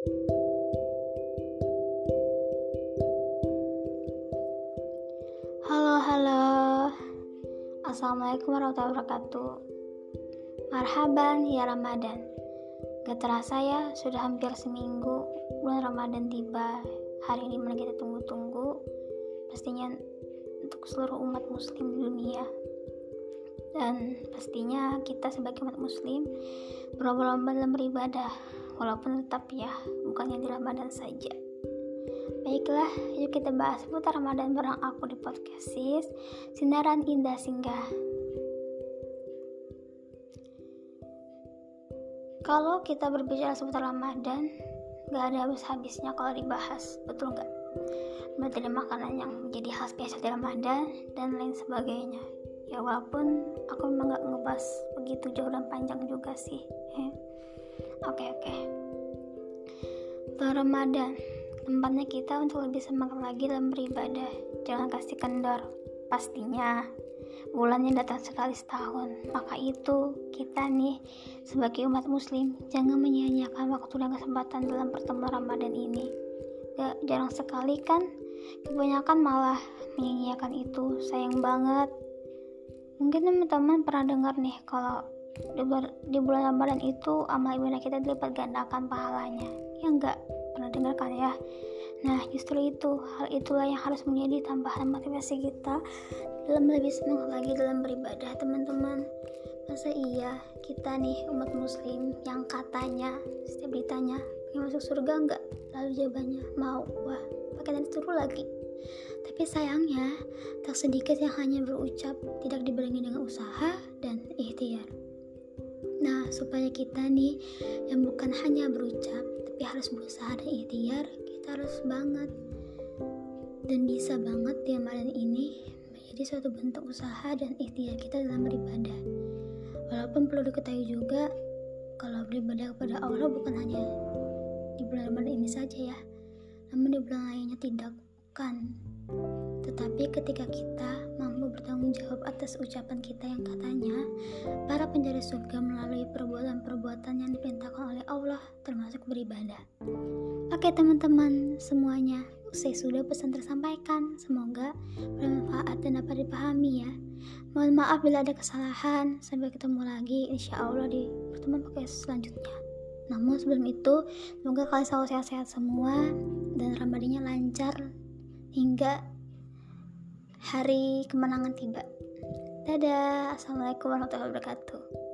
Halo, halo. Assalamualaikum warahmatullahi wabarakatuh. Marhaban ya Ramadan. Gak terasa ya, sudah hampir seminggu bulan Ramadan tiba. Hari ini mana kita tunggu-tunggu. Pastinya untuk seluruh umat muslim di dunia. Dan pastinya kita sebagai umat muslim berlomba-lomba dalam beribadah. Walaupun tetap ya, bukannya di Ramadan saja. Baiklah, yuk kita bahas seputar Ramadan bareng aku di podcast Sis, Sinaran Indah Singgah. Kalau kita berbicara seputar Ramadan, gak ada habis-habisnya kalau dibahas, betul nggak? Dari makanan yang menjadi khas biasa di Ramadan dan lain sebagainya. Ya walaupun aku memang gak ngebahas begitu jauh dan panjang juga sih. Oke oke. Okay, okay. Ramadan tempatnya kita untuk lebih semangat lagi dalam beribadah. Jangan kasih kendor. Pastinya bulannya datang sekali setahun. Maka itu kita nih sebagai umat muslim jangan menyia-nyiakan waktu dan kesempatan dalam pertemuan Ramadan ini. Gak jarang sekali kan kebanyakan malah menyia-nyiakan itu. Sayang banget. Mungkin teman-teman pernah dengar nih kalau di bulan Ramadan itu amal ibadah kita dilipat gandakan pahalanya. Ya enggak? pernah dengarkan ya? Nah justru itu hal itulah yang harus menjadi tambahan motivasi kita dalam lebih semangat lagi dalam beribadah teman-teman. Masa iya kita nih umat muslim yang katanya setiap ditanya yang masuk surga enggak? Lalu jawabannya mau. Wah pakai dan disuruh lagi tapi sayangnya tak sedikit yang hanya berucap tidak dibarengi dengan usaha dan ikhtiar. Nah supaya kita nih yang bukan hanya berucap tapi harus berusaha dan ikhtiar kita harus banget dan bisa banget di Ramadan ini menjadi suatu bentuk usaha dan ikhtiar kita dalam beribadah. Walaupun perlu diketahui juga kalau beribadah kepada Allah bukan hanya di bulan Ramadan ini saja ya namun di bulan lainnya tidak bukan tetapi ketika kita mampu bertanggung jawab atas ucapan kita yang katanya para pencari surga melalui perbuatan-perbuatan yang diperintahkan oleh Allah termasuk beribadah. Oke teman-teman semuanya, usai sudah pesan tersampaikan. Semoga bermanfaat dan dapat dipahami ya. Mohon maaf bila ada kesalahan. Sampai ketemu lagi insya Allah di pertemuan podcast selanjutnya. Namun sebelum itu, semoga kalian selalu sehat-sehat semua dan Ramadannya lancar hingga hari kemenangan tiba. Dadah, assalamualaikum warahmatullahi wabarakatuh.